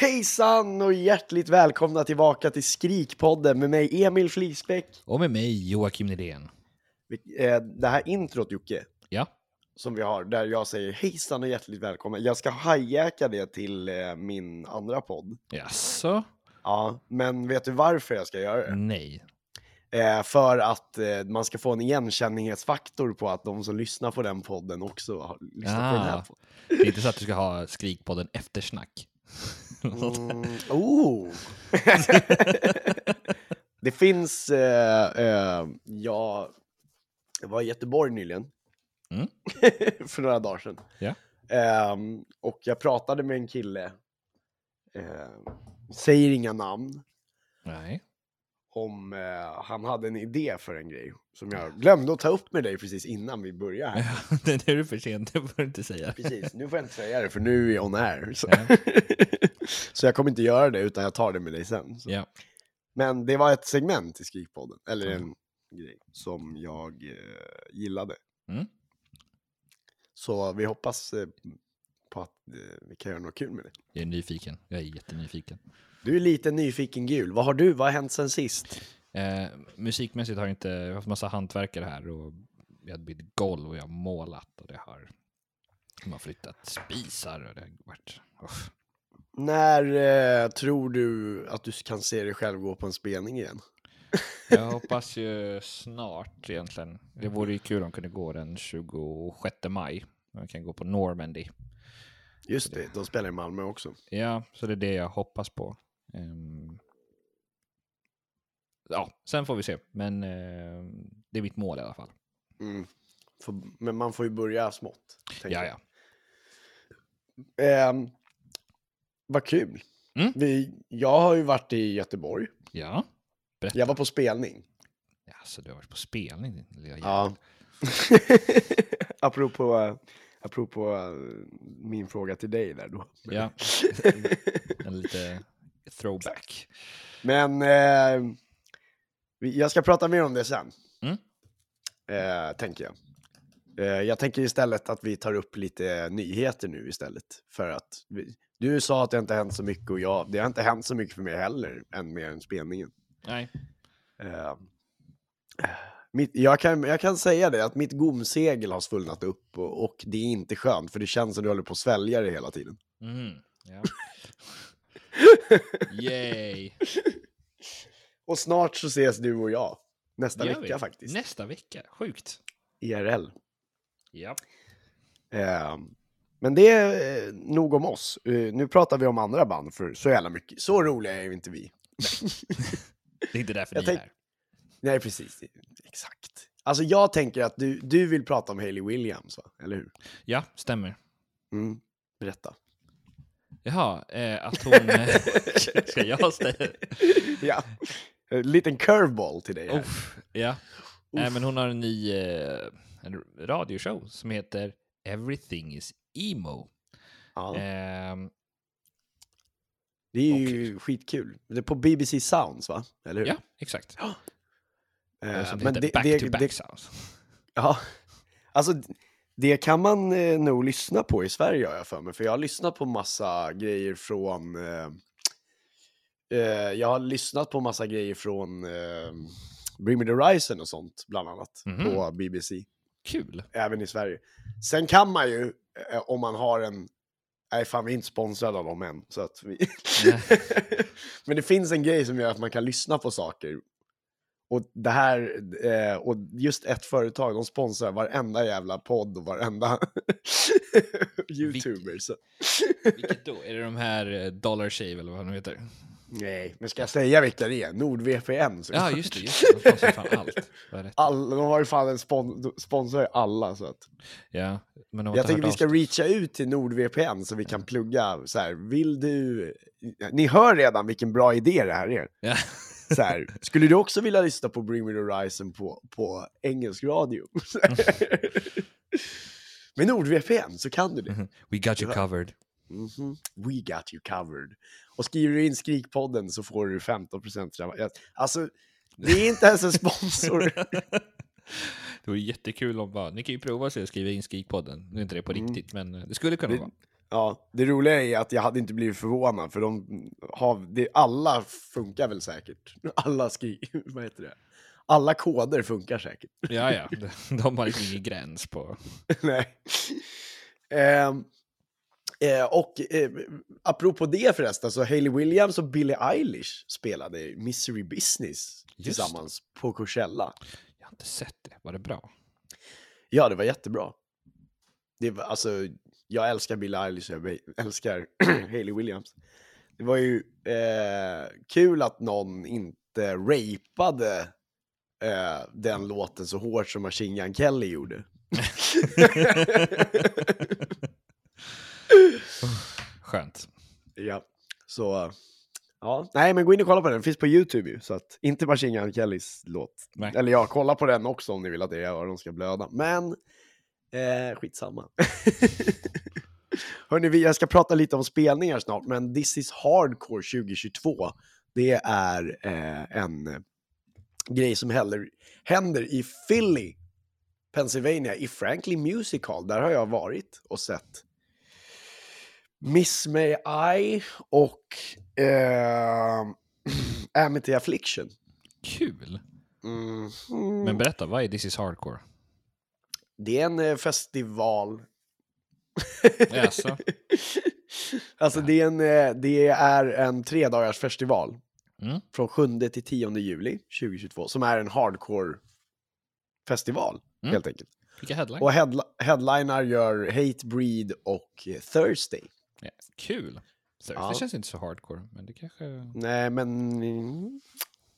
Hejsan och hjärtligt välkomna tillbaka till Skrikpodden med mig Emil Flisbäck. Och med mig Joakim Nydén. Eh, Det här introt Jocke, Ja. som vi har, där jag säger hejsan och hjärtligt välkommen. Jag ska hijacka det till eh, min andra podd. Jaså? Ja, men vet du varför jag ska göra det? Nej. Eh, för att eh, man ska få en igenkänningsfaktor på att de som lyssnar på den podden också har lyssnat på den här Ah. podden. Det är inte så att du ska ha Skrikpodden eftersnack. Mm, oh! det finns, eh, eh, ja, jag var i Göteborg nyligen. Mm. för några dagar sedan. Ja. Ehm, och jag pratade med en kille, eh, säger inga namn, Nej. om eh, han hade en idé för en grej som jag glömde att ta upp med dig precis innan vi började här. det är du för sent, det får du inte säga. Precis, nu får jag inte säga det för nu är on air. Så. Ja. Så jag kommer inte göra det utan jag tar det med dig sen. Så. Ja. Men det var ett segment i Skrikpodden, eller en grej som jag eh, gillade. Mm. Så vi hoppas eh, på att eh, vi kan göra något kul med det. Jag är nyfiken. Jag är jättenyfiken. Du är lite nyfiken gul. Vad har du? Vad har hänt sen sist? Eh, musikmässigt har jag inte, jag har haft massa hantverkare här och vi har bytt golv och jag har målat och det har, de har flyttat spisar och det har varit, uff. När eh, tror du att du kan se dig själv gå på en spelning igen? Jag hoppas ju snart egentligen. Det vore ju kul om jag kunde gå den 26 maj. Jag kan gå på Normandy. Just det, de spelar i Malmö också. Ja, så det är det jag hoppas på. Ehm, ja, sen får vi se. Men ehm, det är mitt mål i alla fall. Mm. Får- men man får ju börja smått. Ja, ja. Ehm, vad kul. Mm. Vi, jag har ju varit i Göteborg. Ja. Berätta. Jag var på spelning. Ja, så du har varit på spelning din lilla Ja. apropå, apropå eh, min fråga till dig där då. Ja. En lite throwback. Men eh, jag ska prata mer om det sen. Mm. Eh, tänker jag. Eh, jag tänker istället att vi tar upp lite nyheter nu istället. För att vi, du sa att det inte hänt så mycket och jag, det har inte hänt så mycket för mig heller än mer än spelningen. Nej. Eh, mitt, jag, kan, jag kan säga det, att mitt gomsegel har svullnat upp och, och det är inte skönt för det känns som du håller på att svälja det hela tiden. Mm. Ja. Yay. Och snart så ses du och jag. Nästa vecka vi. faktiskt. Nästa vecka. Sjukt. IRL. Ja. Eh, men det är eh, nog om oss. Eh, nu pratar vi om andra band för så jävla mycket. Så roliga är ju inte vi. Det är inte därför Jag ni tänk- är här. Nej, precis. Exakt. Alltså jag tänker att du, du vill prata om Hayley Williams, va? eller hur? Ja, stämmer. Mm. Berätta. Jaha, eh, att hon... eh, ska jag ställa... ja. En liten curveball till dig här. Uff, ja. Nej, men hon har en ny eh, en radioshow som heter Everything is Emo. Ja. Ehm, Det är ju skitkul. Det är på BBC Sounds, va? Eller hur? ja, exakt. Eh, som men det, Back det, to Back det, Sounds. Ja, alltså det kan man eh, nog lyssna på i Sverige har jag för mig. För jag har lyssnat på massa grejer från... Eh, eh, jag har lyssnat på massa grejer från eh, Bring Me The Horizon och sånt, bland annat, Mhm. på BBC. Kul. Även i Sverige. Sen kan man ju, eh, om man har en... Nej, fan vi är inte sponsrade av dem än. Så att vi... Men det finns en grej som gör att man kan lyssna på saker Och det här, eh, och just ett företag, de sponsrar varenda jävla podd och varenda YouTuber. Så. Vilket då? Är det de här eh, Dollar Shave eller vad de heter? Nej, men ska jag säga vilka det är? NordVPN. så- Ja, just det. Just det. De sponsrar fan allt. All, de har ju fan en spon, sponsrar ju alla. Så att. Ja, men de har Jag tänker vi hört ska reacha ut till NordVPN så vi kan plugga så här, vill du... Ni hör redan vilken bra idé det här är. Ja. Så här, skulle du också vilja lyssna på Bring Me The Horizon på, på engelsk radio? Med NordVPN så kan du det. We got you covered. Mhm. We got you covered. Och skriver du in Skrikpodden så får du 15% rabatt. Alltså, det är inte ens en sponsor. Det vore jättekul om bara, ni kan ju prova att skriva in Skrikpodden. Nu är inte det på riktigt, men det skulle kunna Det- vara. Ja, det roliga är att jag hade inte blivit förvånad för de har, det, alla funkar väl säkert. Alla skri, vad heter det? Alla koder funkar säkert. Ja, ja. De- har liksom ingen gräns på... Nej. Ehm, eh, och eh, apropå det förresten, så Hailey Williams och Billie Eilish spelade Misery Business Just tillsammans på Coachella. Jag har inte sett det. Var det bra? Ja, det var jättebra. Det var, alltså, jag älskar Billie Eilish, jag älskar Hailey Williams. Det var ju eh, kul att någon inte rapade eh, den låten så hårt som Machine Gun Kelly gjorde. Skönt. ja, så... Ja, nej men gå in och kolla på den, den finns på YouTube ju, så att inte Machine Gun Kellys låt. Nej. Eller ja, kolla på den också om ni vill att era öron ska blöda. Men, eh, skitsamma. Hörni, jag ska prata lite om spelningar snart, men This is Hardcore 2022, det är eh, en eh, grej som händer, händer i Philly, Pennsylvania, i Franklin Music Hall. Där har jag varit och sett Miss May I och eh, Amity Affliction. Kul. Mm. Men berätta, vad är This is Hardcore? Det är en eh, festival. Jaså? alltså det är en, eh, det är en tredagars festival. Mm. Från 7 till 10 juli 2022. Som är en hardcore festival, Mm. helt enkelt. Vilka headline? Och headli headliner gör Hate Breed och eh, Thursday. Ja, kul. Så, Ja. Det känns inte så hardcore, men det kanske... Nej, men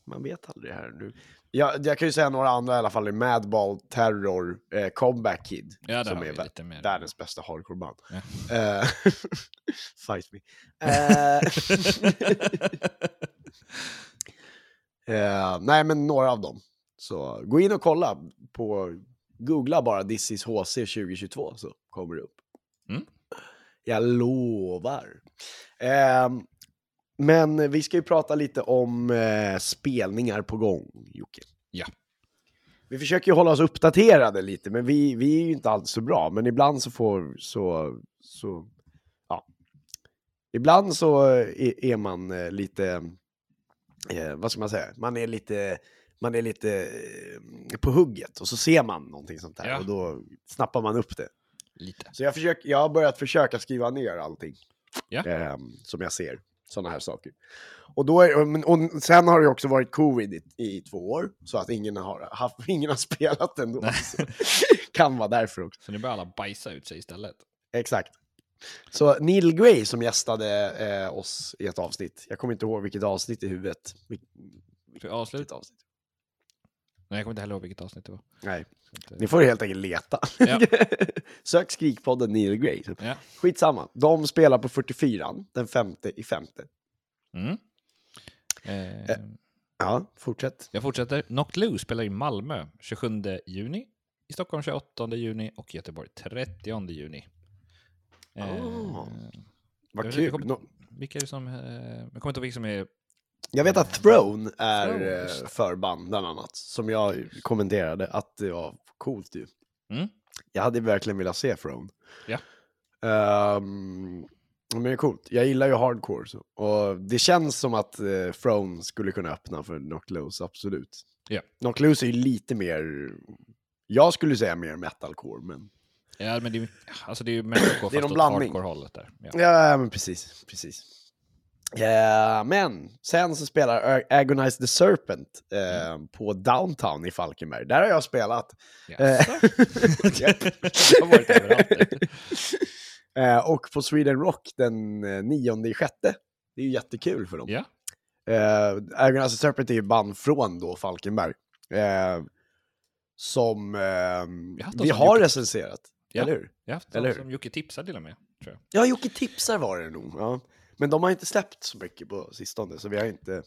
man vet aldrig här nu. Jag, jag kan ju säga några andra i alla fall. Madball, Terror, eh, Comeback Kid. Ja, som är lite mer. världens bästa hardcore-band. Ja. Eh, fight me. Eh, eh, nej, men några av dem. Så gå in och kolla på, googla bara This is HC 2022 så kommer det upp. Mm. Jag lovar. Eh, men vi ska ju prata lite om eh, spelningar på gång, Jocke. Ja. Vi försöker ju hålla oss uppdaterade lite, men vi, vi är ju inte alltid så bra. Men ibland så får, så, så, ja. Ibland så är, är man eh, lite, eh, vad ska man säga, man är lite, man är lite eh, på hugget och så ser man någonting sånt här Ja. och då snappar man upp det. Lite. Så jag, försöker, jag har börjat försöka skriva ner allting Ja. ehm, som jag ser, sådana här saker. Och, då är, och, sen har det också varit covid i, i två år, så att ingen har, haft, ingen har spelat ändå. Kan vara därför också. Så nu börjar alla bajsa ut sig istället. Exakt. Så Neil Gray som gästade eh, oss i ett avsnitt, jag kommer inte ihåg vilket avsnitt i huvudet. Vil-? Vilket avsnitt? Nej, jag kommer inte heller ihåg vilket avsnitt det var. Nej, eh, ni får helt enkelt leta. Ja. Sök Skrikpodden Neil Gray. Ja. Skitsamma, de spelar på 44 den femte i femte. Mm. Eh, Ja, fortsätt. jag fortsätter. Knocked Loose spelar i Malmö 27 juni, i Stockholm 28 juni och Göteborg 30 juni. Eh, Vad kul. kommer- Vilka är det som... Eh, jag kommer inte ihåg vilka som är... Jag vet att Throne är Throne, eh, förband, bland annat. Som jag kommenterade att det var coolt ju. Mm. Jag hade verkligen velat se Throne. Ja. Ehm, men det är coolt. Jag gillar ju hardcore. Så. Och det känns som att eh, Throne skulle kunna öppna för Knock Loose, absolut. Ja. Knock Loose är ju lite mer, jag skulle säga mer metalcore, men... Ja, men det är, alltså det är ju metalcore Det är fast åt hardcore-hållet där. Ja. Ja, men precis. precis. Eh, men sen så spelar Ag- Agonize the Serpent eh, på Downtown i Falkenberg. Där har jag spelat. Jaså? Eh. Jag har varit överallt. Eh, och på Sweden Rock den eh, nionde i sjätte. Det är ju jättekul för dem. Ja. Eh, Agnes Serpent är ju band från då Falkenberg. Eh, som eh, vi har Jocke. recenserat. Ja. Eller hur? Jag har haft Eller hur? som Jocke tipsade till och med. Ja, Jocke tipsar var det nog. Ja. Men de har inte släppt så mycket på sistone, så vi har inte,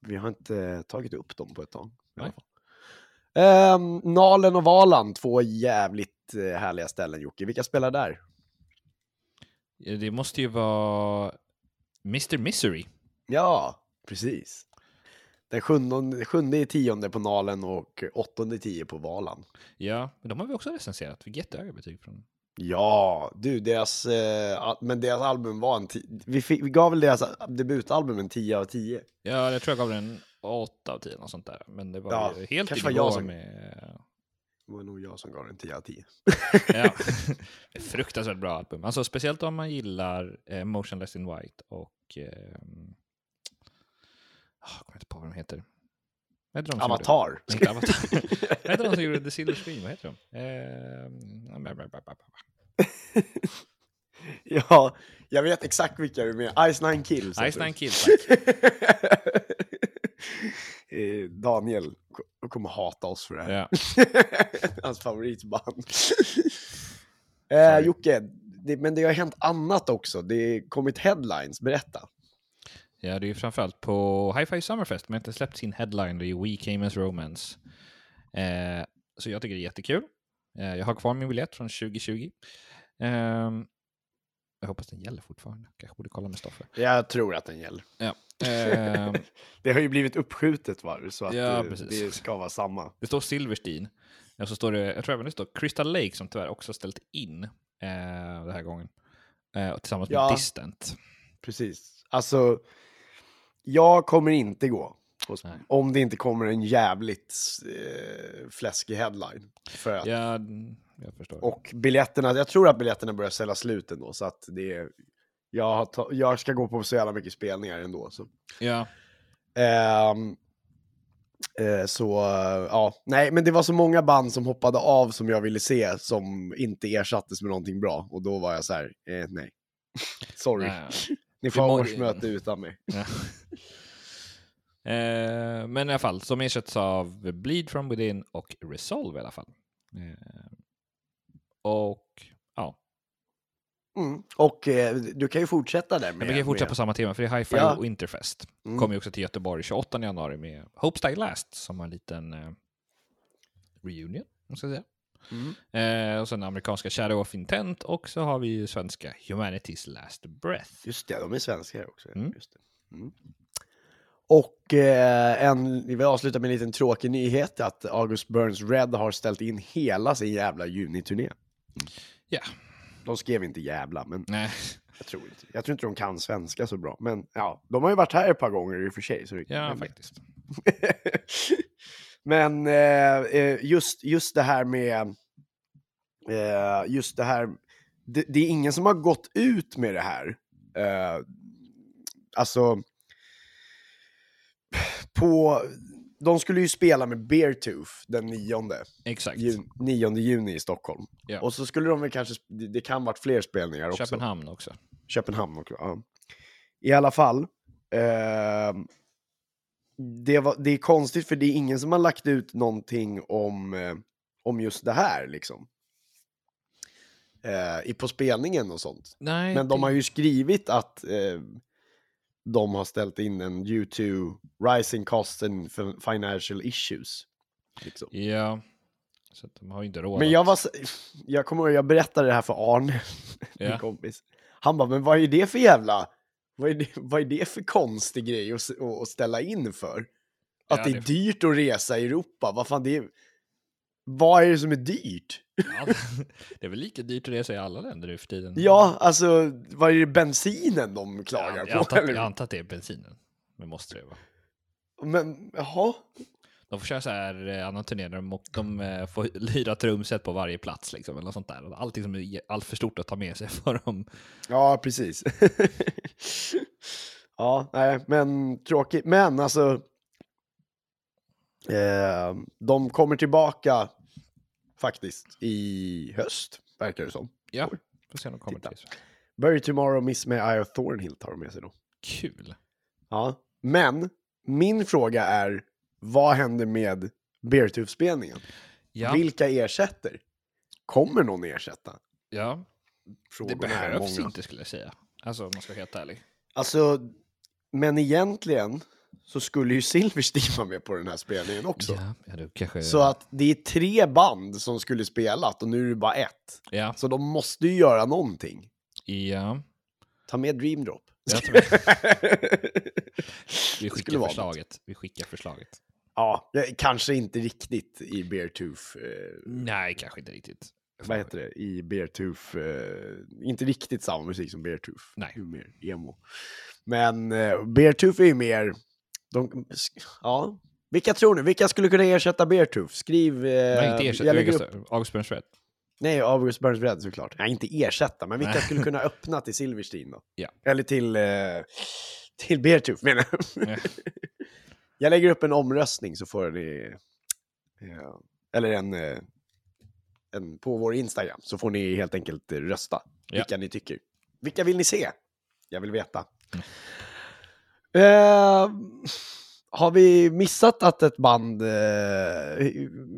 vi har inte tagit upp dem på ett tag. Ehm, Nalen och Valand, två jävligt eh, härliga ställen Jocke. Vilka spelar där? Det måste ju vara Mr Misery. Ja, precis. Den sjunde, sjunde i tionde på Nalen och åttonde i tio på Valand. Ja, men de har vi också recenserat. Fick jättehöga betyg från Ja, du, deras, eh, men deras album var en vi, fick, vi gav väl deras debutalbum en 10 av 10. Ja, jag tror jag gav den 8 av 10, något sånt där. Men det var Ja, ju helt kanske var jag som- med... Det var nog jag som gav den 10 av 10. Ja, fruktansvärt bra album. Alltså speciellt om man gillar eh, Motionless in White och... ah, jag kommer inte på vad de heter. Vad heter de som Avatar. Gjorde, inte Avatar. vad heter de som gjorde The Silver Screen? Vad heter de? Bla. Ja, jag vet exakt vilka du menar. Ice Nine Kills. Ice. Nine Kills, tack. Eh, Daniel ko- kommer hata oss för det här. Ja. Hans favoritband. eh, Jocke, det, men det har hänt annat också. Det har kommit headlines. Berätta. Ja, det är ju framförallt på Hi-Fi Summerfest. Har inte släppt sin headline, det är We Came As Romance. Eh, så jag tycker det är jättekul. Eh, jag har kvar min biljett från 2020. Ehm, jag hoppas den gäller fortfarande. Kanske borde kolla med Stoffe. Jag tror att den gäller. Ja. Ehm, Det har ju blivit uppskjutet va? så att Ja, eh, precis. det ska vara samma. det står Silverstein. Och så står det, jag tror även det står Crystal Lake som tyvärr också ställt in eh, den här gången. Eh, och tillsammans med Ja. Distant. Precis. Alltså, jag kommer inte gå. Nej. Om det inte kommer en jävligt eh, fläskig headline. För att, Ja, jag förstår. Och biljetterna, jag tror att biljetterna börjar sälja slut ändå. Så att det är, jag, ta, jag ska gå på så jävla mycket spelningar ändå. Så, ja, eh, så ja, nej, men det var så många band som hoppade av som jag ville se som inte ersattes med någonting bra. Och då var jag så här, eh, nej. Sorry. nej. Ni får ha årsmöte utan mig. Ja. Eh, men i alla fall, som ersätts av Bleed from within och Resolve i alla fall. Eh, och ja, Mm. Och eh, du kan ju fortsätta där med... men vi kan fortsätta med... på samma tema, för det är Hi-Fi Ja. och Winterfest. Mm. Kommer ju också till Göteborg 28 januari med Hope Die Last som har en liten eh, reunion, om jag ska säga. Mm. Eh, och sen amerikanska Shadow of Intent och så har vi ju svenska Humanity's Last Breath. Just det, de är svenskar också. Mm. Just det. Mm. Och eh, en, vi vill avsluta med en liten tråkig nyhet att August Burns Red har ställt in hela sin jävla juniturné. Ja, De skrev inte jävla, men nej, jag tror inte. Jag tror inte de kan svenska så bra. Men ja, de har ju varit här ett par gånger i och för sig. Så det, ja faktiskt. men eh, eh, just, just det här med... Eh, just det här... Det, det är ingen som har gått ut med det här. Eh, alltså... På... De skulle ju spela med Beartooth den 9, Exakt. jun, 9 juni i Stockholm. Ja. Och så skulle de väl kanske... det kan varit fler spelningar också. Köpenhamn också. Köpenhamn också. Ja. I alla fall. Eh, det, var, det är konstigt för det är ingen som har lagt ut någonting om, eh, om just det här liksom. Eh, i, på spelningen och sånt. Nej, Men de det- har ju skrivit att eh, de har ställt in en due to rising costs and fin- financial issues. Liksom. Ja, så de har ju inte råd. Men jag var, jag kommer ihåg, jag berättade det här för Arne, min Ja. kompis. Han bara, men vad är det för jävla, vad är det, vad är det för konstig grej att, att, ställa in för? Att Ja, det är det- dyrt att resa i Europa, vad fan det är, vad är det som är dyrt? Ja, det är väl lika dyrt att resa i alla länder nu för tiden. Ja, alltså, vad är det bensinen de klagar ja, på? jag, antar, eller? jag antar att det är bensinen. Men måste det vara. Men, jaha? De får köra så här eh, annan turné där de, eh, får hyra trumset på varje plats liksom, eller något sånt där. Allting som är allt för stort att ta med sig för dem. Ja, precis. ja, nej, men tråkigt. Men alltså, eh, de kommer tillbaka faktiskt i höst, verkar det som. Ja, får se om de kommer Titta. till. Bury Tomorrow, Miss May, Eye of Thornhill tar de med sig då. Kul. Ja, Men min fråga är, vad händer med Beartooth-spelningen? Ja, Vilka ersätter? Kommer någon ersätta? ja det Frågorna är behövs inte skulle jag säga. Alltså om man ska vara helt ärlig. Alltså, men egentligen så skulle ju Silverstein vara med på den här spelningen också. Ja, ja, du kanske... Så att det är tre band som skulle spelat och nu är det bara ett. Ja, Så de måste ju göra någonting. ja. Ta med Dream Drop. Jag tar med. Vi skickar förslaget. Vi skickar förslaget. Ja, kanske inte riktigt i Beartooth. Eh, Nej, kanske inte riktigt. vad heter det? I Beartooth. Eh, inte riktigt samma musik som Beartooth. Nej. Det är mer emo. Men eh, Beartooth är ju mer... De, ja. Vilka tror ni? Vilka skulle kunna ersätta Beartooth? Skriv... Nej, inte ersätta. August Burns nej, August Burns Red såklart. Nej, inte ersätta, men vilka skulle kunna öppna till Silverstein då? Ja. Eller till, eh, till Beartooth menar jag. Ja. Jag lägger upp en omröstning så får ni... Ja, eller en, eh, en på vår Instagram så får ni helt enkelt eh, rösta. Ja. Vilka ni tycker. Vilka vill ni se? Jag vill veta. Eh, har vi missat att ett band, eh,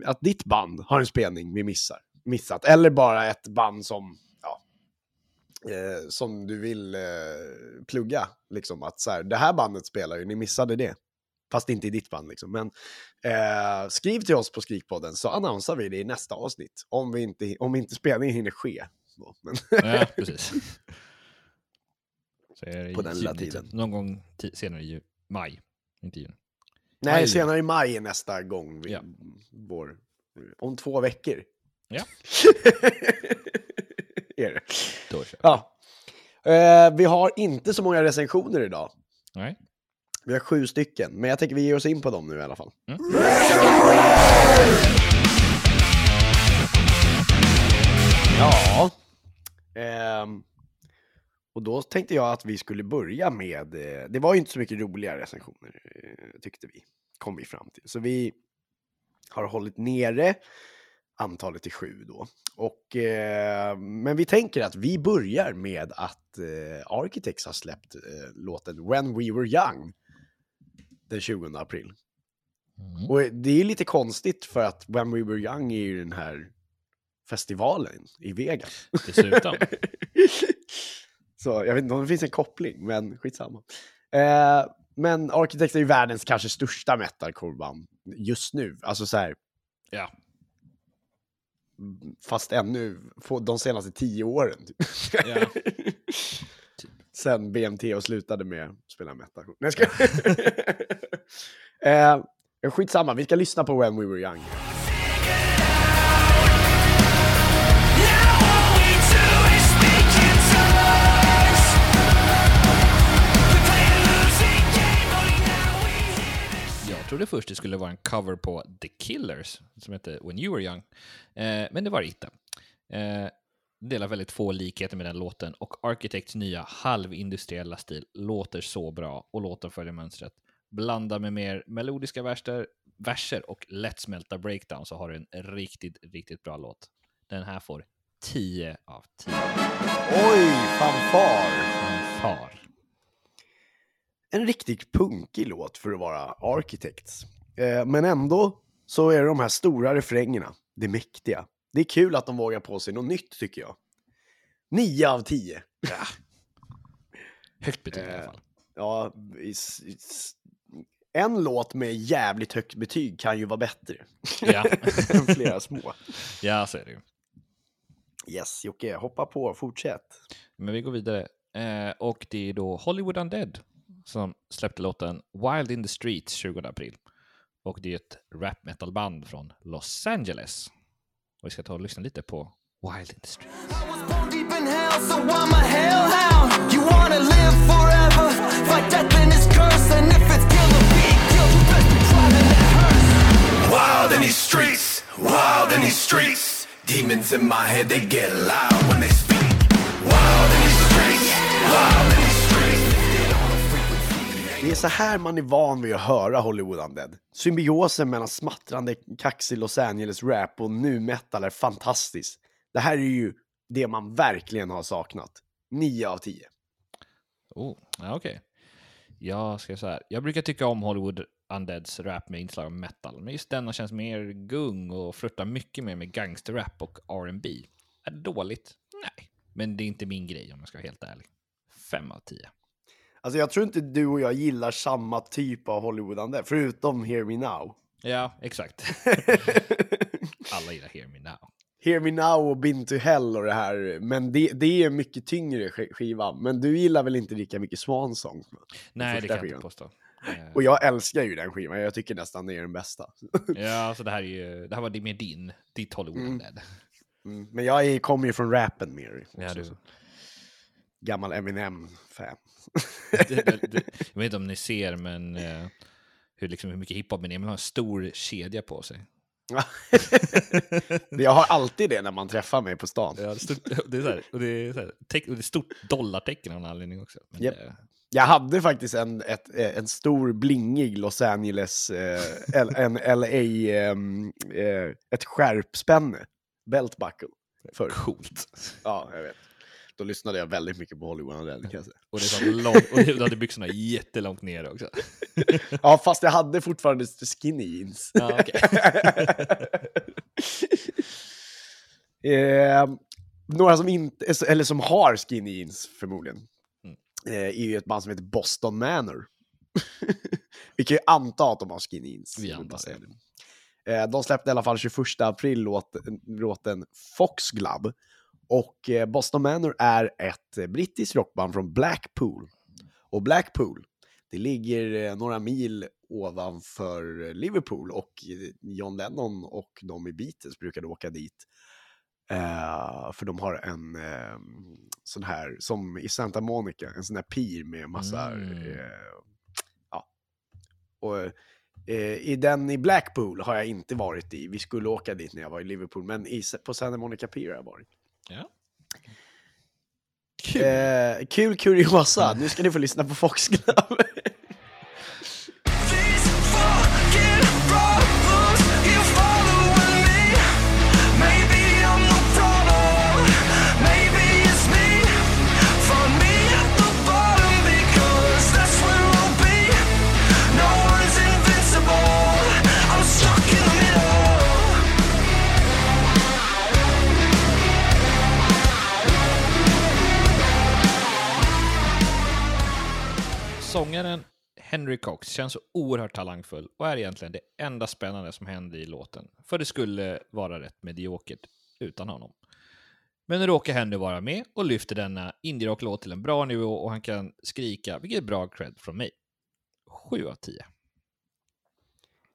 att ditt band har en spelning vi missar? Missat? Eller bara ett band som, ja, eh, som du vill eh, plugga? Liksom att så här, det här bandet spelar ju, ni missade det. Fast inte i ditt band liksom. Men eh, skriv till oss på Skrikpodden så annonsar vi det i nästa avsnitt. Om, vi inte, om inte spelningen hinner ske. då. Ja, precis. På den lilla tiden. Någon gång senare i maj. Inte juni. Nej, Maj. senare i maj är nästa gång. Vi, Ja. vår, om två veckor. Ja. är det. Då kör vi. Ja. Eh, vi har inte så många recensioner idag. Nej. Vi har sju stycken, men jag tänker vi ger oss in på dem nu i alla fall. Mm. Ja. Ehm, och då tänkte jag att vi skulle börja med, eh, det var ju inte så mycket roliga recensioner eh, tyckte vi, kom vi fram till. Så vi har hållit nere antalet till sju då. Och, eh, men vi tänker att vi börjar med att eh, Architects har släppt eh, låten When We Were Young den 20 april. Mm. Och det är lite konstigt för att When We Were Young är ju den här festivalen i Vegas. Dessutom. Så jag vet inte om det finns en koppling, men skitsamma. Eh, men Architects är ju världens kanske största metalcore-band just nu. Alltså så här, Ja. fast ännu de senaste tio åren. Typ. Ja. Sen BMT och slutade med att spela metal. Nej, jag ska... Eh, eh, skitsamma, vi ska lyssna på When We Were Young. Jag trodde först det skulle vara en cover på The Killers, som heter When You Were Young. Eh, men det var det inte. Eh, delar väldigt få likheter med den låten och Architects nya halvindustriella stil låter så bra och låten följer mönstret. Blanda med mer melodiska verser, verser och lättsmälta breakdown så har du en riktigt, riktigt bra låt. Den här får 10 av 10. Oj, fanfar! Fanfar. En riktigt punkig låt för att vara Architects. Eh, men ändå så är det de här stora refrängerna, det mäktiga. Det är kul att de vågar på sig något nytt tycker jag. 9 av 10. Högt betyg i alla Eh, fall. Ja, en låt med jävligt högt betyg kan ju vara bättre Ja. än flera små. ja, så är det ju. Yes, Jocke, hoppa på, fortsätt. Men vi går vidare. Eh, och det är då Hollywood Undead som släppte låten Wild in the Streets 20 april. Och det är ett rap metal band från Los Angeles. Och vi ska ta och lyssna lite på Wild in the Streets. Born deep in hell, so I'm a hellhound. You wanna live forever, fight death in its curse, and if it's kill or be killed, you best be driving that hearse. Wild in these streets, wild in these streets. Demons in my head, they get loud when they speak. Wild in these streets, wild in these streets. Det är så här man är van vid att höra Hollywood Undead. Symbiosen mellan smattrande, kaxig Los Angeles-rap och nu metal är fantastisk. Det här är ju det man verkligen har saknat. 9 av 10. Oh, ja, okej. Jag ska säga här. Jag brukar tycka om Hollywood Undeads rap med inslag av metal, men just denna känns mer gung och flörtar mycket mer med gangsterrap och R&B. Är det dåligt? Nej, men det är inte min grej om jag ska vara helt ärlig. 5 av 10. Alltså jag tror inte du och jag gillar samma typ av Hollywoodande, förutom Hear Me Now. Ja, exakt. Alla gillar Hear Me Now. Hear Me Now och Been to Hell och det här, men det, det är en mycket tyngre sk- skiva. Men du gillar väl inte lika mycket Swan Song? Nej, det kan jag inte påstå. Och jag älskar ju den skivan, jag tycker nästan det är den bästa. Ja, så det här är ju, det här var mer din, ditt Hollywood Undead. Mm. Men jag kommer ju från rappen mer. Ja, du. Gammal Eminem-fan. Jag vet inte om ni ser, men eh, hur, liksom, hur mycket hiphop men har en stor kedja på sig. jag har alltid det när man träffar mig på stan. Ja, det, är stort, det är så här, och det är, så här, teck, och det är stort dollartecken av någon anledning också. Japp. det, Jag hade faktiskt en, ett, eh, en stor blingig Los Angeles, eh, en LA, ehm, eh, ett skärpspänne, belt buckle. För. coolt. Ja, jag vet. Då lyssnade jag väldigt mycket på Hollywood Undead, kan jag säga. Och det långt, och du hade byxorna jättelångt ner också. Ja, fast jag hade fortfarande skinny jeans. Ja, okej. eh, några som inte, eller som har skinny jeans förmodligen, Mm. eh, är ju ett band som heter Boston Manor. Vi kan ju anta att de har skinny jeans. Vi antar det. Eh, de släppte i alla fall 21 april låten, låten Foxglove. Och eh, Boston Manor är ett eh, brittiskt rockband från Blackpool. Och Blackpool, det ligger eh, några mil ovanför Liverpool och John Lennon och de i Beatles brukade åka dit. Eh, för de har en eh, sån här, som i Santa Monica, en sån här pir med massa... Mm. Eh, ja. Och i den i Blackpool har jag inte varit i. Vi skulle åka dit när jag var i Liverpool, men i, på Santa Monica Pier har jag varit. Ja. Kul, eh, kul kuriosa. Nu ska ni få lyssna på Foxglove. These Sångaren Henry Cox känns så oerhört talangfull och är egentligen det enda spännande som händer i låten. För det skulle vara rätt mediokert utan honom. Men nu råkar Henry vara med och lyfter denna indie-rock-låt till en bra nivå och han kan skrika, vilket är bra cred från mig. 7 av 10.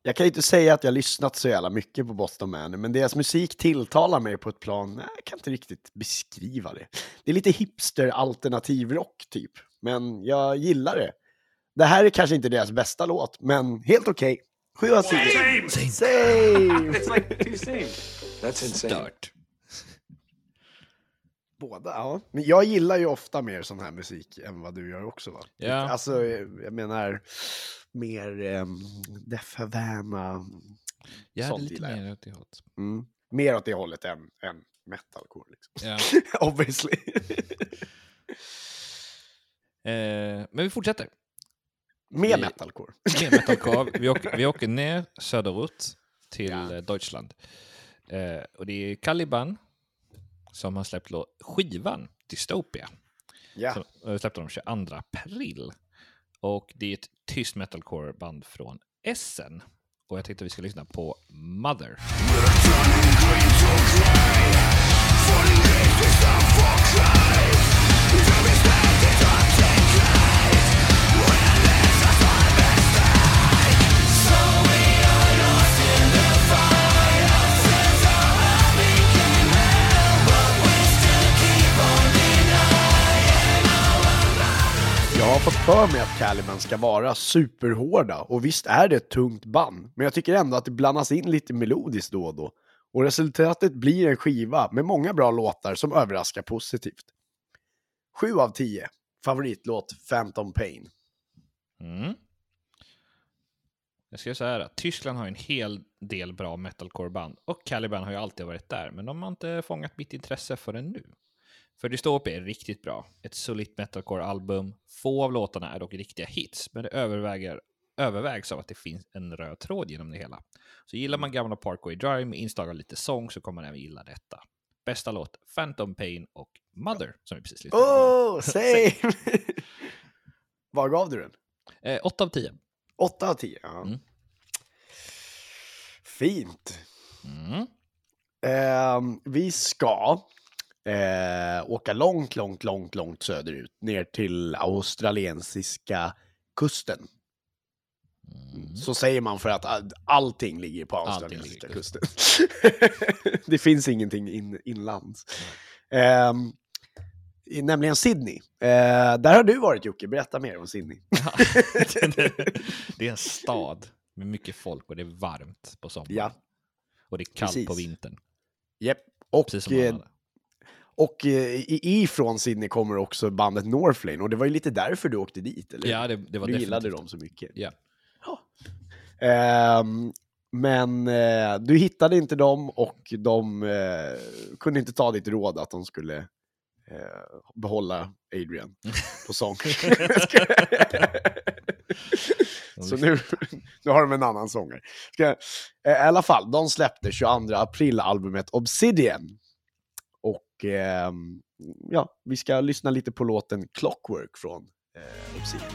Jag kan ju inte säga att jag lyssnat så jävla mycket på Boston Man, men deras musik tilltalar mig på ett plan, jag kan inte riktigt beskriva det. Det är lite hipster alternativ rock typ, men jag gillar det. Det här är kanske inte deras bästa låt, men helt okej. Sju av tio. Same! It's like two same. That's insane. Stört. Båda, ja. Men jag gillar ju ofta mer sån här musik än vad du gör också va? Ja. Alltså, jag menar, mer um, Def Havana. Jag hade lite mer åt det hållet. Mm. Mer åt det hållet än, än metalcore liksom. Ja. Obviously. Eh, men vi fortsätter. Med Vi- metalcore. Med metalcore. Vi åker, vi åker ner söderut till Ja. eh, Deutschland. Eh, och det är Caliban som har släppt skivan Dystopia. Ja. Som släppte de 22 april. Och det är ett tyst metalcore-band från Essen. Och jag tänkte vi ska lyssna på Mother. Har fått för mig att Caliban ska vara superhårda och visst är det ett tungt band, men jag tycker ändå att det blandas in lite melodiskt då och då. Och resultatet blir en skiva med många bra låtar som överraskar positivt. 7 av 10. Favoritlåt Phantom Pain. Mm. Jag ska säga här att Tyskland har en hel del bra metalcore-band och Caliban har ju alltid varit där, men de har inte fångat mitt intresse förrän nu. För Dystopia är riktigt bra. Ett solitt metalcore-album. Få av låtarna är dock riktiga hits, men det överväger, övervägs av att det finns en röd tråd genom det hela. Så gillar man gamla Parkway Drive med inslag av lite sång så kommer man även gilla detta. Bästa låt, Phantom Pain och Mother, som vi precis lyssnade på. Oh, same! Vad gav du den? Eh, 8 av 10. 8 av 10? Ja. Mm. Fint. Mm. Ehm, vi ska eh, åka långt, långt, långt, långt söderut. Ner till australiensiska kusten. Mm. Så säger man för att all- allting ligger på australiensiska kusten. det finns ingenting in, inlands. I- nämligen Sydney. Eh, där har du varit Jocke, berätta mer om Sydney. det är en stad med mycket folk och det är varmt på sommaren. ja, Och det är kallt på precis. vintern. Japp. Och, Precis som eh. Och eh, ifrån Sydney kommer också bandet Northlane och det var ju lite därför du åkte dit, eller Ja, det, det var Du gillade definitivt- dem så mycket. Ja. Ehm, men eh, du hittade inte dem och de eh, kunde inte ta ditt råd att de skulle eh, behålla Adrian på sång. Så nu, nu har de en annan sångare. Ska, eh, I alla fall, de släppte 22 april albumet Obsidian. Ehm, ja, vi ska lyssna lite på låten Clockwork från eh, Obsidian.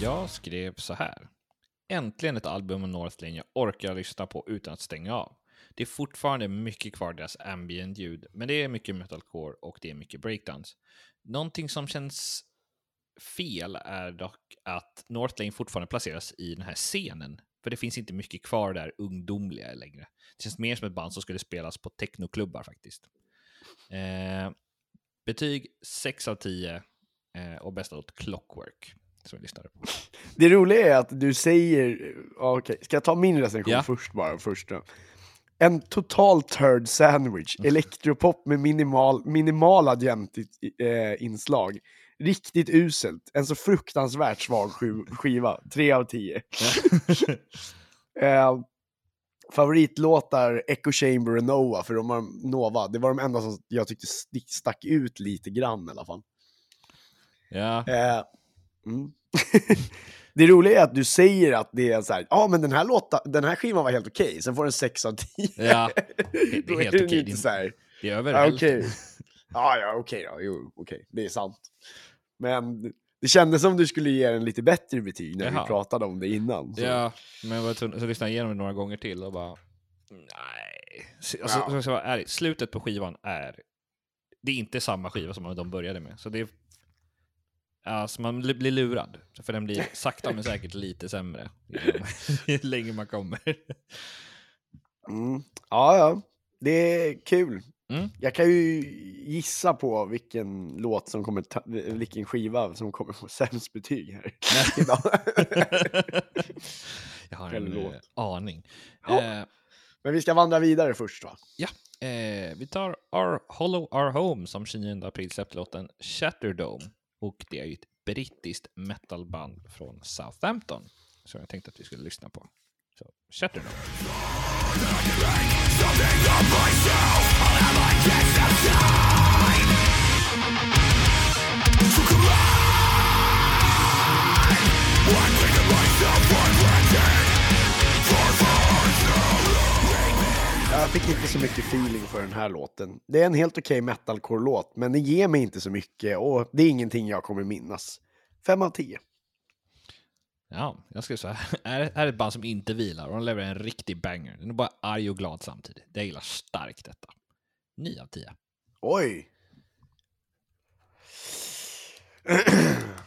Jag skrev så här. Äntligen ett album med Northlane jag orkar lyssna på utan att stänga av. Det är fortfarande mycket kvar deras ambient ljud, men det är mycket metalcore och det är mycket breakdowns. Någonting som känns fel är dock att Northlane fortfarande placeras i den här scenen, för det finns inte mycket kvar där ungdomliga längre. Det känns mer som ett band som skulle spelas på technoklubbar faktiskt. Eh, betyg 6 av 10 eh, och bästa låt Clockwork som på. Det roliga är att du säger, okej, ska jag ta min recension Ja. först bara? Första. En total turd sandwich, Mm. elektropop med minimal, minimala jämt-inslag. Riktigt uselt, en så fruktansvärt svag skiv- skiva, 3 av 10. Eh, favoritlåtar Echo Chamber och Nova, för de har, Nova, det var de enda som jag tyckte stack ut lite grann i alla fall. ja. Eh, mm. det roliga är att du säger att det är så här, ja men den här, låta, den här skivan var helt okej, sen får den 6 av 10. Ja, det är Då helt okej. Det är- så här, Det är över ja, hälften. okej. Ja, ja, okej då, jo, okej, det är sant. Men det kändes som du skulle ge den lite bättre betyg när Jaha. vi pratade om det innan. Så. Ja, men jag var tvungen- så lyssnade jag igenom det några gånger till och bara... Nej. Så- Alltså, Ja. så jag vara ärlig, slutet på skivan är... Det är inte samma skiva som de började med. Så det är... Alltså man blir lurad. För den blir sakta men säkert lite sämre. Ju längre man kommer. Mm. ja, ja, det är kul. Mm. Jag kan ju gissa på vilken låt som kommer ta, vilken skiva som kommer få sämst betyg här idag. jag har en låt. eh, aning. Ja. Eh, Men vi ska vandra vidare först va? Ja, eh, vi tar Our Hollow Our Home som 29 april släppte låten Shatterdome. Och det är ju ett brittiskt metalband från Southampton som jag tänkte att vi skulle lyssna på. Så, Shatterdome. Jag fick inte så mycket feeling för den här låten. Det är en helt okej metalcore-låt, men den ger mig inte så mycket och det är ingenting jag kommer minnas. Fem av tio. Ja, jag skulle säga, är, är ett band som inte vilar och de levererar en riktig banger. Den är bara arg och glad samtidigt. Jag gillar starkt detta. 9 av 10. Oj!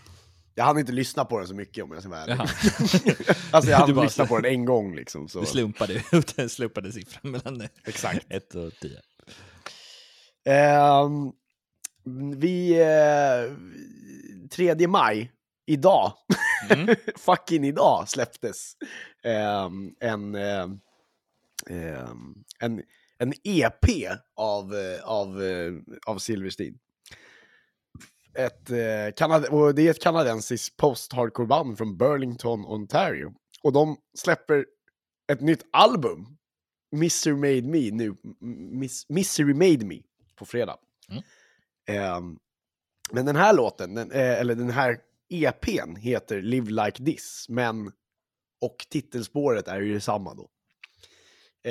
Jag hann inte lyssna på den så mycket om jag ska vara ärlig. Alltså jag hann bara- lyssna på den en gång liksom. Så. Du slumpade ut en slumpade siffra mellan Exakt. 1 och 10. Ehm, vi... Eh, 3 maj, idag, Mm. fucking idag släpptes ehm, en, ehm, en, en EP av, eh, av, av Silverstein. Ett, eh, kanad- och det är ett kanadensiskt post-hardcore-band från Burlington, Ontario. Och de släpper ett nytt album, Misery Made Me, nu, Miss, Misery Made Me, på fredag. Mm. Ehm, men den här låten, den, eh, eller den här EPn heter Live Like This, men och titelspåret är ju detsamma då.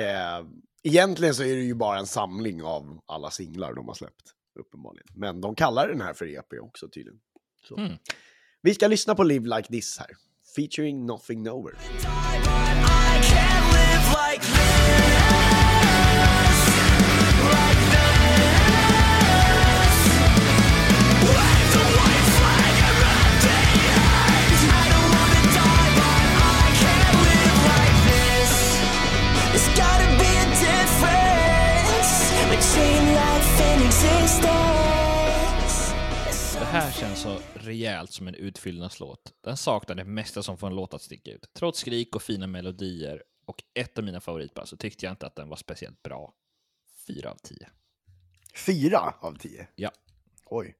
Eh, egentligen så är det ju bara en samling av alla singlar de har släppt, uppenbarligen. Men de kallar den här för EP också tydligen. Så. Mm. Vi ska lyssna på Live Like This här, featuring Nothing Nowhere. Det här känns så rejält som en utfyllnadslåt. Den saknar det mesta som får en låt att sticka ut. Trots skrik och fina melodier och ett av mina favoritband så tyckte jag inte att den var speciellt bra. Fyra av tio. Fyra av tio. Ja. Oj.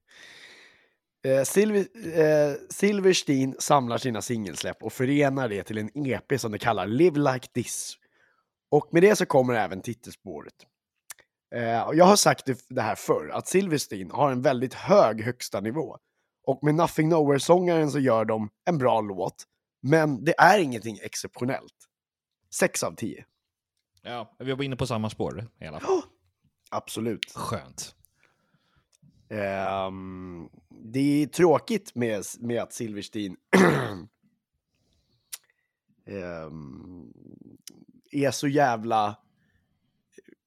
Eh, Silver, eh, Silverstein samlar sina singelsläpp och förenar det till en EP som de kallar Live Like This. Och med det så kommer även titelspåret. Eh, jag har sagt det, det här förr, att Silverstein har en väldigt hög högsta nivå. Och med Nothing Nowhere-sångaren så gör de en bra låt, men det är ingenting exceptionellt. Sex av tio. Ja, vi var inne på samma spår i alla fall. Absolut. Skönt. Ehm, det är tråkigt med, med att Silverstein ehm, är så jävla...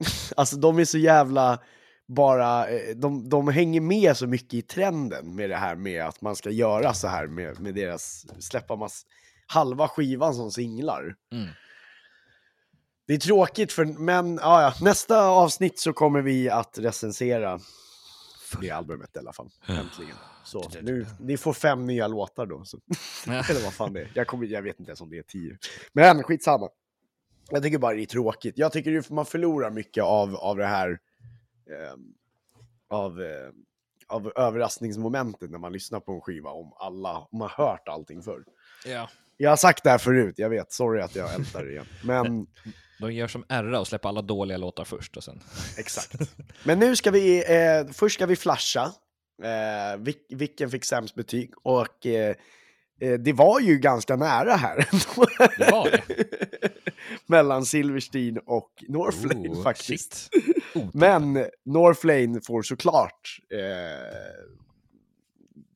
Alltså de är så jävla bara, eh, de, de hänger med så mycket i trenden med det här med att man ska göra så här med, med deras, släppa mass, halva skivan som singlar. Mm. Det är tråkigt, för, men ja, ja, nästa avsnitt så kommer vi att recensera det albumet i alla fall. Äntligen. Så nu, ni får fem nya låtar då. Så. Eller vad fan det är. Jag, kommer, jag vet inte ens om det är tio. Men skitsamma. Jag tycker bara det är tråkigt. Jag tycker man förlorar mycket av, av det här eh, av, eh, av överraskningsmomentet när man lyssnar på en skiva om alla, om man har hört allting förr. Ja. Jag har sagt det här förut, jag vet. Sorry att jag ältar det igen. Men De gör som RA och släpper alla dåliga låtar först och sen... Exakt. Men nu ska vi, eh, först ska vi flasha. Eh, vil, vilken fick sämst betyg? Och eh, det var ju ganska nära här. Det var det. Mellan Silverstein och Northlane Oh, faktiskt. Men Northlane får såklart eh,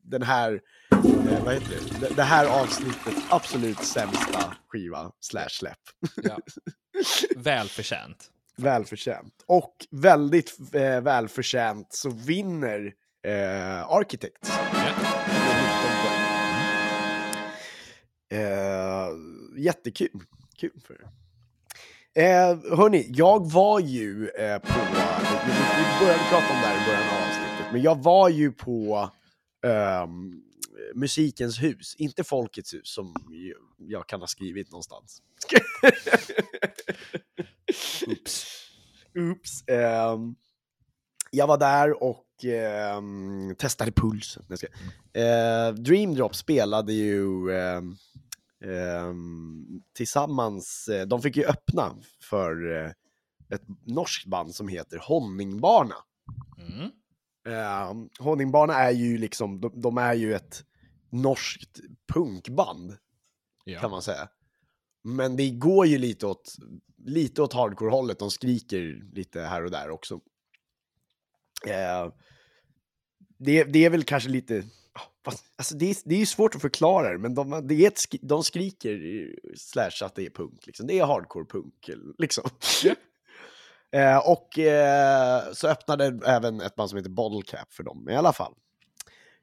den här, eh, vad heter det? det? Här avsnittets absolut sämsta skiva slash släpp. Ja. Välförtjänt. Välförtjänt. Och väldigt eh, välförtjänt så vinner eh, Architects. Ja. Eh, jättekul. Kul för er. Eh, hörni, jag var ju eh, på, vi, vi började prata om det här i början av avsnittet, men jag var ju på ehm, Musikens hus, inte Folkets hus som jag kan ha skrivit någonstans. Oops. Oops. Ehm, jag var där och ehm, testade pulsen. Eh, Dream Drop spelade ju ehm, ehm, tillsammans, eh, de fick ju öppna för eh, ett norskt band som heter Honningbarna. Mm. Eh, Honningbarna är ju liksom, de, de är ju ett norskt punkband kan Ja. man säga. Men det går ju lite åt, lite åt hardcore-hållet, de skriker lite här och där också. Eh, det, det är väl kanske lite, alltså det, är, det är svårt att förklara men de, det skri- de skriker slash att det är punk, liksom. det är hardcore-punk. Liksom. eh, och eh, så öppnade även ett band som heter Bottle Cap för dem, i alla fall.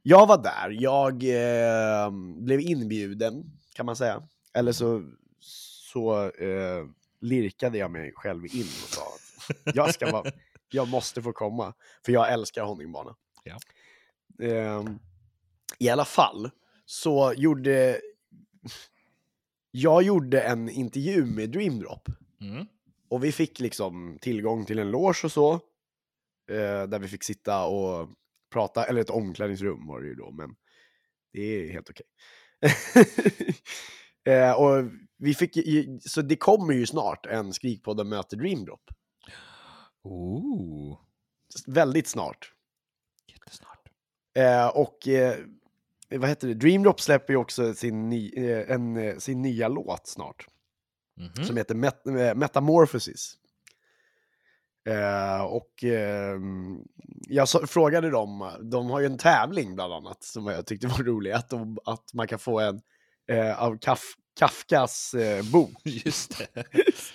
Jag var där, jag eh, blev inbjuden kan man säga. Eller så, så eh, lirkade jag mig själv in och sa att jag, ska vara, jag måste få komma, för jag älskar honningbana. Ja. Eh, I alla fall så gjorde jag gjorde en intervju med Dream Drop Mm. och vi fick liksom tillgång till en loge och så. Eh, där vi fick sitta och prata, eller ett omklädningsrum var det ju då, men det är helt okej. eh, och vi fick, ju- så det kommer ju snart en Skrikpodden möter Dreamdrop. Ooh. Väldigt snart. Jättesnart. Eh, och eh, vad heter det? Dreamdrop släpper ju också sin, ny, eh, en, eh, sin nya låt snart. Mhm. Som heter Met eh, Metamorphosis. Eh, och eh, jag så, frågade dem, de har ju en tävling bland annat som jag tyckte var rolig, att, de, att man kan få en av Kaf, Kafkas bok. Just det.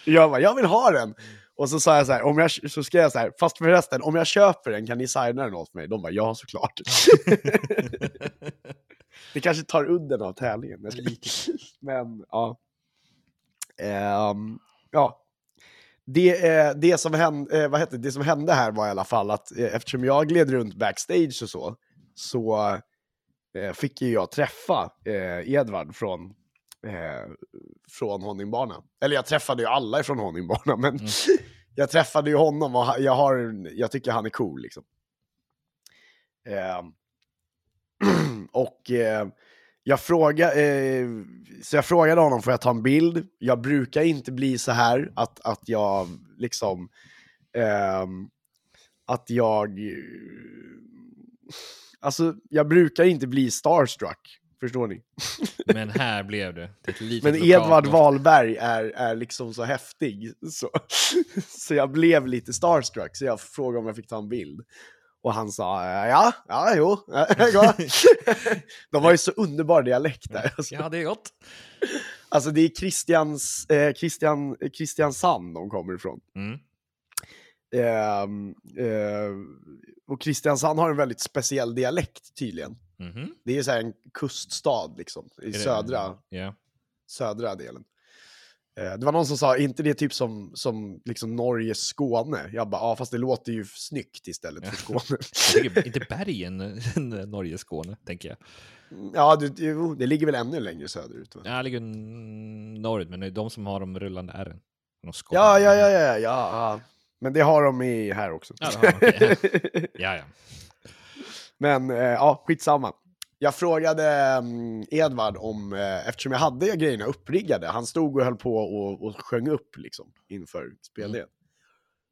Jag bara, jag vill ha den! Och så sa jag så här, om jag, så skrev jag så här, fast förresten, om jag köper den kan ni signa den åt mig? De bara, ja såklart. det kanske tar udden av tävlingen. Men ja. Ehm, ja. Det, eh, det, som hände, eh, vad heter, det, det som hände här var i alla fall att eh, eftersom jag gled runt backstage och så, så eh, fick ju jag träffa eh, Edvard från, eh, från Honningbana. Eller jag träffade ju alla från Honningbana, men jag träffade ju honom och jag, har, jag tycker han är cool liksom. Ehm, och eh, jag, fråga, eh, så jag frågade honom, får jag ta en bild? Jag brukar inte bli så här att, att jag liksom... ehm, att jag... eh, Alltså, jag brukar inte bli starstruck, förstår ni? Men här blev det. det Men Edvard. Wahlberg är, är liksom så häftig. Så, så jag blev lite starstruck, så jag frågade om jag fick ta en bild. Och han sa ja, ja, jo, det går." De har ju så underbar dialekt där. Alltså, Ja, det är gott. alltså det är Christians, eh, Christian, Kristiansand de kommer ifrån. Mm. Ehm, eh, och Kristiansand har en väldigt speciell dialekt tydligen. Mhm. Det är så här en kuststad liksom, i södra, Ja. södra delen. Eh, Det var någon som sa, inte det typ som, som liksom Norges Skåne? Jag bara, ja fast det låter ju snyggt istället för Skåne. Inte bergen Norge, Skåne, tänker jag. ja, det, jo, det ligger väl ännu längre söderut? Va? Ja, det ligger norrut, men det är de som har de rullande ärren. Ja, ja, ja, ja, ja, ja. Men det har de i här också. Ja, okej. Ja, ja. Men eh, ja, skitsamma. Jag frågade mm, Edvard om, eh, eftersom jag hade grejerna uppriggade, han stod och höll på och, och sjöng upp liksom inför spelningen.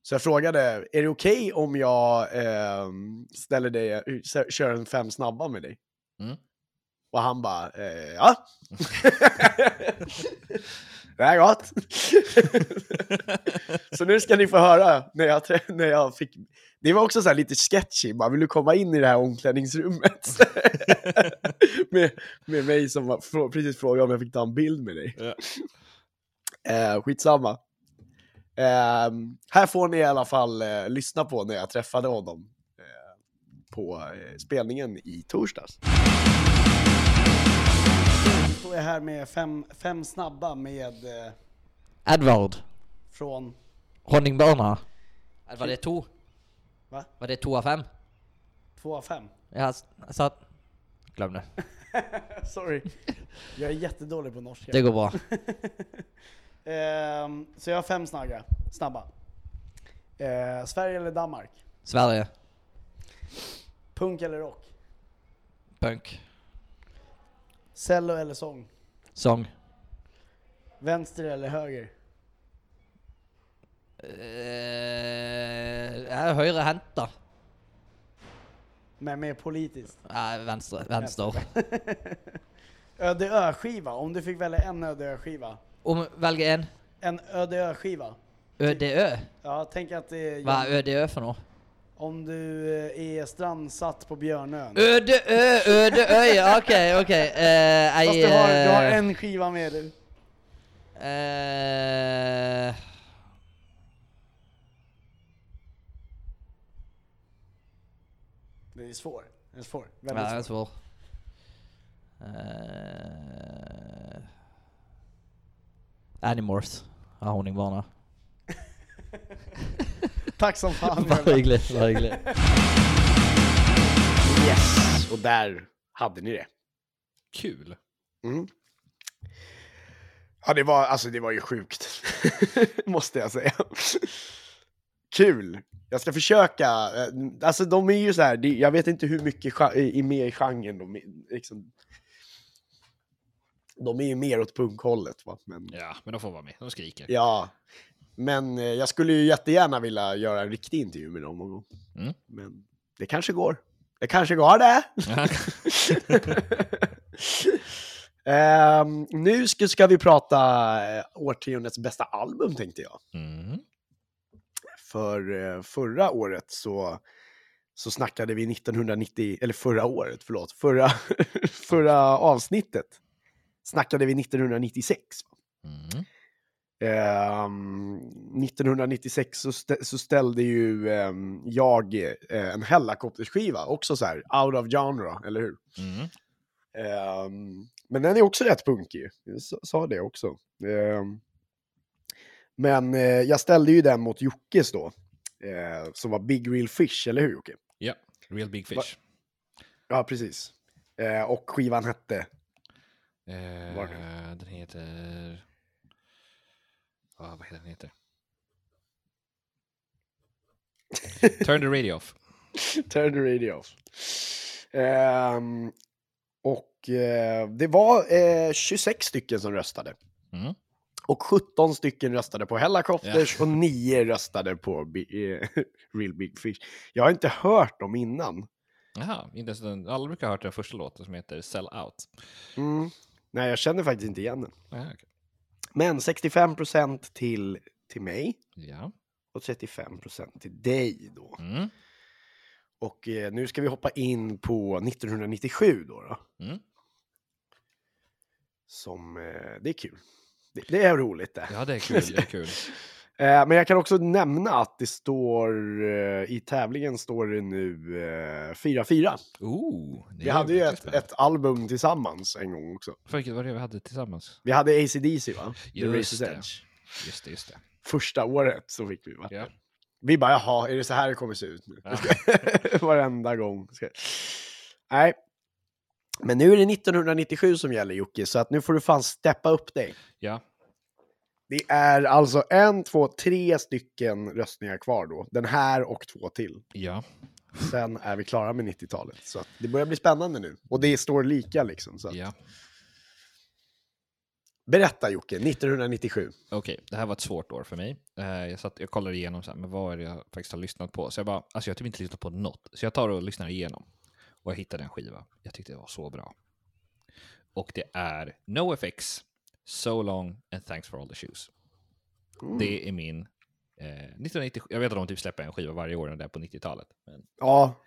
Så jag frågade, är det okej om jag eh, ställer dig, eh, kör en fem snabba med dig? Mm. Och han bara, eh, ja. det är gott. så nu ska ni få höra när jag, när jag fick... Det var också så här lite sketchy, bara vill du komma in i det här omklädningsrummet? med, med mig som var, precis frågade om jag fick ta en bild med dig. Ja. Eh, skitsamma. Eh, här får ni i alla fall eh, lyssna på när jag träffade honom eh, på eh, spelningen i torsdags. Står jag här med fem, fem snabba med eh, Edvard. från... Honningbana. Var det to? Va? Var det to av fem? Två av fem. Jag sa... Glöm det. Sorry. Jag är jättedålig på norska. Det går bra. Ehm, så jag har fem snabba. snabba. Eh, Sverige eller Danmark? Sverige. Punk eller rock? Punk. Cello eller sång? Sång. Vänster eller höger? Uh, högerhänt då. Men mer politiskt. Nej, vänster. Vänster. Öde Ö-skiva, om du fick välja en Öde Ö-skiva. Om väljer en. En Öde Ö-skiva. ÖDÖ. Ja, tänk att det är... Vad är ÖDÖ för något? Om du eh, är strandsatt på Björnön. ÖDÖ, ÖDÖ, ja okej okej. Eh, Fast du har, du har eh, en skiva med dig. eh, Den är svår. Den är svår. Ja, Väldigt det är svår. Uh, Animorphs. Ja, honningbana. Tack som fan. Vad hyggligt, vad hyggligt. Yes, och där hade ni det. Kul. Mm. Ja, det var, alltså, det var ju sjukt. Måste jag säga. Kul! Jag ska försöka. eh, Alltså de är ju så här, jag vet inte hur mycket är med i genren. De, är liksom, de är ju mer åt punkhållet. Va? Men, Ja, men de får vara med. De skriker. ja. Men eh, jag skulle ju jättegärna vilja göra en riktig intervju med dem någon gång. Mm. Men det kanske går. Det kanske går det. Ehm, nu ska, ska vi prata eh, årtiondets bästa album tänkte jag. Mm. För eh, förra året så, så snackade vi 1990, eller förra året, förlåt, förra, förra avsnittet snackade vi 1996. Mm. Ehm, 1996 så, stä- så ställde ju ehm, jag eh, en Hellacopters-skiva, också så här, out of genre, eller hur? Mm. Ehm, men den är också rätt punkig, jag sa det också. Ehm, men eh, jag ställde ju den mot Jockes då, eh, som var Big Real Fish, eller hur Jocke? Ja, Real Big Fish. Va- Ja, precis. Och skivan hette, det? den heter... Ja, vad heter den heter? Turn the radio off. Turn the radio off. Ehm, och eh, det var eh, 26 stycken som röstade. Mm. Och 17 stycken röstade på Hellacopters och 9 röstade på eh, Real Big Fish. Jag har inte hört dem innan. Jaha, inte ens den, alla brukar ha hört den första låten som heter Sell Out. Mm. Nej, jag känner faktiskt inte igen den. Aha, okej. Men 65% till, till mig Ja. och 35% till dig då. Mm. Och eh, nu ska vi hoppa in på 1997 då. då Mm. som, eh, det är kul. Det, det är roligt det. ja, det är kul. Det är kul. Eh, men jag kan också nämna att det står, eh, i tävlingen står det nu eh, 4-4. Ooh, det Vi hade ju ett, ett album tillsammans en gång också. Vilket var det vi hade tillsammans? Vi hade AC/DC va? The Just Razor's det. Just det, just det. Första året så fick vi va? Ja. Vi bara, jaha, är det så här det kommer se ut nu? Ja. Varenda gång. Nej. Men nu är det 1997 som gäller Jocke, så att nu får du fan steppa upp dig. Ja. Det är alltså en, två, tre stycken röstningar kvar då. Den här och två till. Ja. Sen är vi klara med 90-talet. Så det börjar bli spännande nu. Och det står lika liksom. Så att... ja. Berätta Jocke, 1997. Okej, det här var ett svårt år för mig. Eh, jag, satt, jag kollade igenom så här, men vad är det jag faktiskt har lyssnat på. Så jag bara, alltså jag har typ inte lyssnat på något. Så jag tar och lyssnar igenom. Och jag hittade en skiva. Jag tyckte det var så bra. Och det är NoFX, So Long and Thanks for All the Shoes. Mm. Det är min... Eh, 1997, jag vet att de typ släpper en skiva varje år där på 90-talet. Men Ja,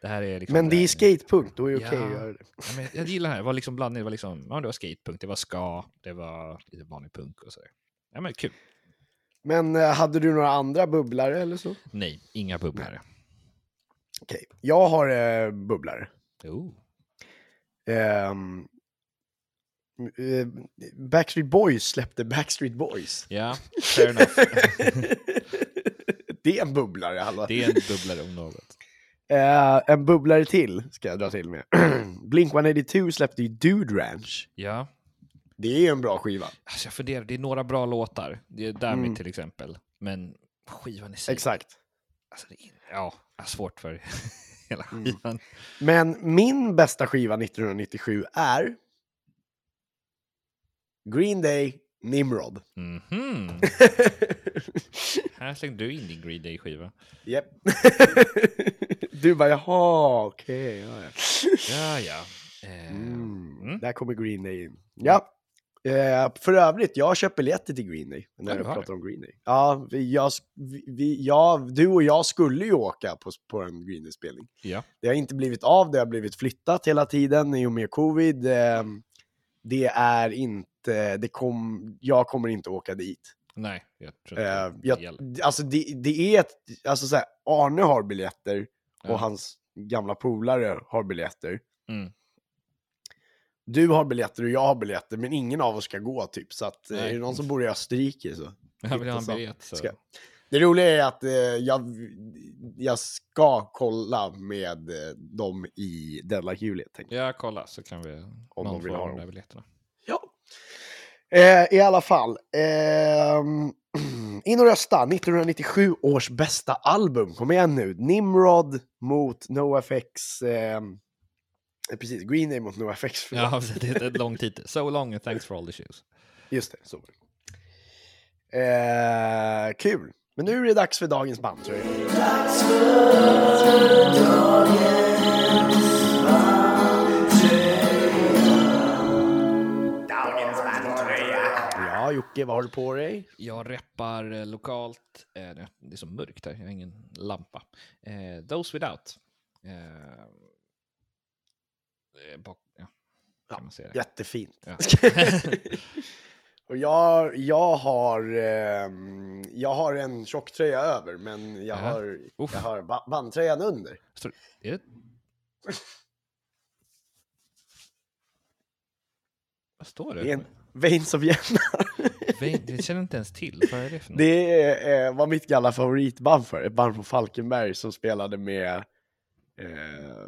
det här är liksom... men det är skatepunk, då är det okej Ja. att göra det. Ja, men jag gillar det här. Det var liksom blandning. Det var, liksom, ja, det var skatepunk, det var ska, det var lite vanlig punk och sådär. Ja, men kul. Men eh, hade du några andra bubblare eller så? Nej, inga bubblare. Okej, jag har eh, bubblare. Oh. Eh, Backstreet Boys släppte Backstreet Boys. Ja, fair enough. det är en bubblare. Alla. Det är en bubblare om något. Eh, en bubblare till ska jag dra till med. Blink-182 släppte ju Dude Ranch. Ja, Det är ju en bra skiva. alltså jag funderar, det är några bra låtar. Det är Damn Mm. Till exempel. Men skivan i sig. Exakt. Alltså, är, ja, svårt för hela Mm. skivan. Men min bästa skiva 1997 är Green Day Nimrod. Mhm. Här slängde du in din Green Day-skiva. Japp. du bara jaha, okej. ja, ja. Ja, ja. Eh, Mm. mm. Där kommer Green Day in. Ja. Eh, för övrigt, jag har köpt biljetter till Green Day. När Ja, du pratar det. om Green Day. Ja, vi, jag, vi, jag, du och jag skulle ju åka på, på en Green Day-spelning. Ja. Det har inte blivit av, det har blivit flyttat hela tiden i och med covid. Eh, det är inte, det kom, jag kommer inte åka dit. Nej, jag tror Eh, inte det jag, gäller. alltså det, det är ett, alltså så här, Arne har biljetter Ja. och hans gamla polare har biljetter. Mm. Du har biljetter och jag har biljetter, men ingen av oss ska gå typ. Så att, eh, Nej. är det någon som bor i Österrike så... Jag vill ha en biljett. Så. Ska- Det roliga är att eh, jag, jag ska kolla med eh, dem i Deadline jag. Ja, kolla så kan vi... Om de vill ha de där biljetterna. Ja. Eh, I alla fall. ehm, in och rösta. 1997 års bästa album. Kom igen nu. Nimrod mot NoFX. Eh, precis, Green Day mot NoFX. förlåt. Ja, det är ett lång titel. So long and thanks for all the shoes. Just det, så var det. Eh, kul. Men nu är det dags för dagens band tror jag. Ja, Jocke, vad har du på dig? Jag reppar eh, lokalt. Eh, det är så mörkt här, jag har ingen lampa. Eh, Those Without. Bak, ja, kan man säga det? Jättefint. Ja. Och jag, jag, har, ehm, jag har en tjocktröja över, men jag Jaha. har, Uff. jag har ba- bandtröjan under. Står- är det... Vad står det? Det är en Veins of Jenna. Vein- Det känner inte ens till. Vad är det för något? Det är, eh, var mitt gamla favoritband för, ett band från Falkenberg som spelade med, eh,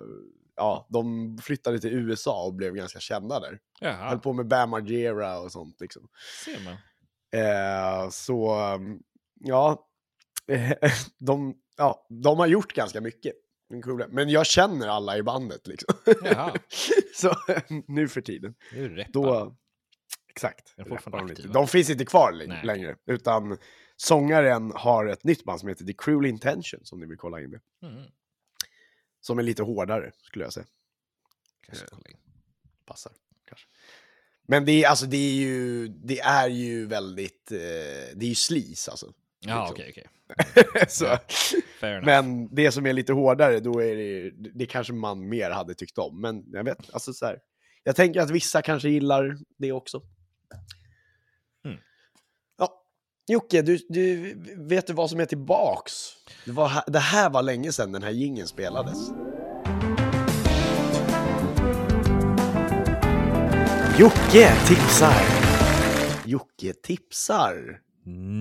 ja, de flyttade till USA och blev ganska kända där. Höll Jaha, på med Bam Margera och sånt liksom. ser man. Eh, så, um, ja, de, ja, de har gjort ganska mycket. Men jag känner alla i bandet liksom. Så nu för tiden. Rätt. Då, exakt. De finns inte kvar Nej. längre, utan sångaren har ett nytt band som heter The Cruel Intention, som ni vill kolla in det. Mm. Som är lite hårdare, skulle jag säga. Kanske kolla in. Passar, kanske. Men det är, alltså, det är ju, det är ju väldigt, eh, det är ju sleaze alltså. Ja, liksom. okej, okej. men det som är lite hårdare, då är det, det kanske man mer hade tyckt om. Men jag vet, alltså så här, jag tänker att vissa kanske gillar det också. Jocke, du, du, vet du vad som är tillbaks? Det, var, här- det här var länge sedan den här gingen spelades. Jocke tipsar! Jocke tipsar!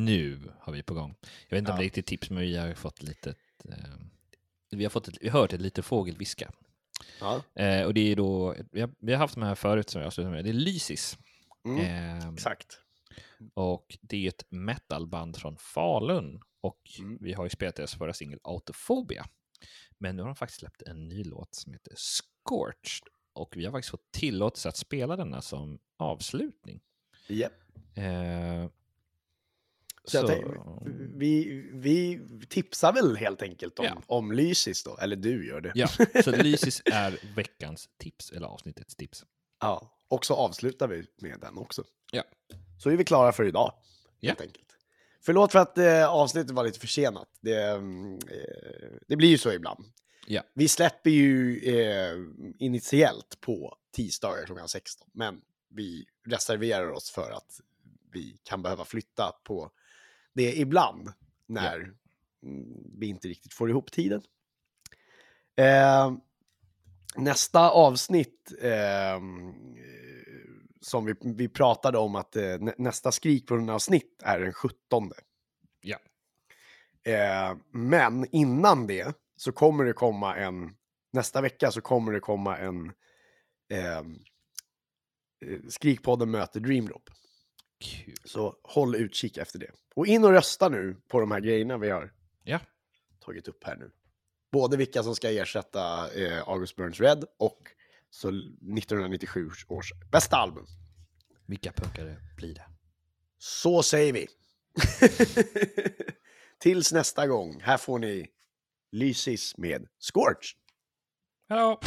Nu har vi på gång. Jag vet inte om Ja. det är riktigt tips, men vi har fått lite... Eh, vi har fått ett, vi har hört ett litet fågelviska. Ja. Eh, och det är då, vi har, vi har haft de här förut som jag avslutade med, det är Lysis. Mm, Eh, exakt. Och det är ett metalband från Falun. Och Mm. vi har ju spelat deras förra singel Autophobia. Men nu har de faktiskt släppt en ny låt som heter Scorched. Och vi har faktiskt fått tillåtelse att spela denna som avslutning. Japp. Eh, Så jag så- tänk, vi, vi tipsar väl helt enkelt om, Ja. om Lysis då, eller du gör det. Ja, så Lysis är veckans tips, eller avsnittets tips. Ja, och så avslutar vi med den också. Ja. Så är vi klara för idag, Ja. helt enkelt. Förlåt för att eh, avsnittet var lite försenat. Det, mm, eh, det blir ju så ibland. Ja. Vi släpper ju eh, initiellt på tisdagar klockan 16, men vi reserverar oss för att vi kan behöva flytta på det ibland när mm, vi inte riktigt får ihop tiden. Eh, nästa avsnitt eh, som vi, vi pratade om att eh, nä, nästa Skrikbrunnen-avsnitt är den 17. Ja. Eh, men innan det så kommer det komma en, nästa vecka så kommer det komma en eh, eh, Skrikpodden möter Dreamdrop. Kul. Så håll utkik efter det. Och in och rösta nu på de här grejerna vi har Ja. tagit upp här nu. Både vilka som ska ersätta eh, August Burns Red och så 1997 års bästa album. Vilka punkare blir det? Så säger vi. Tills nästa gång. Här får ni Lysis med Scorch. Hallå!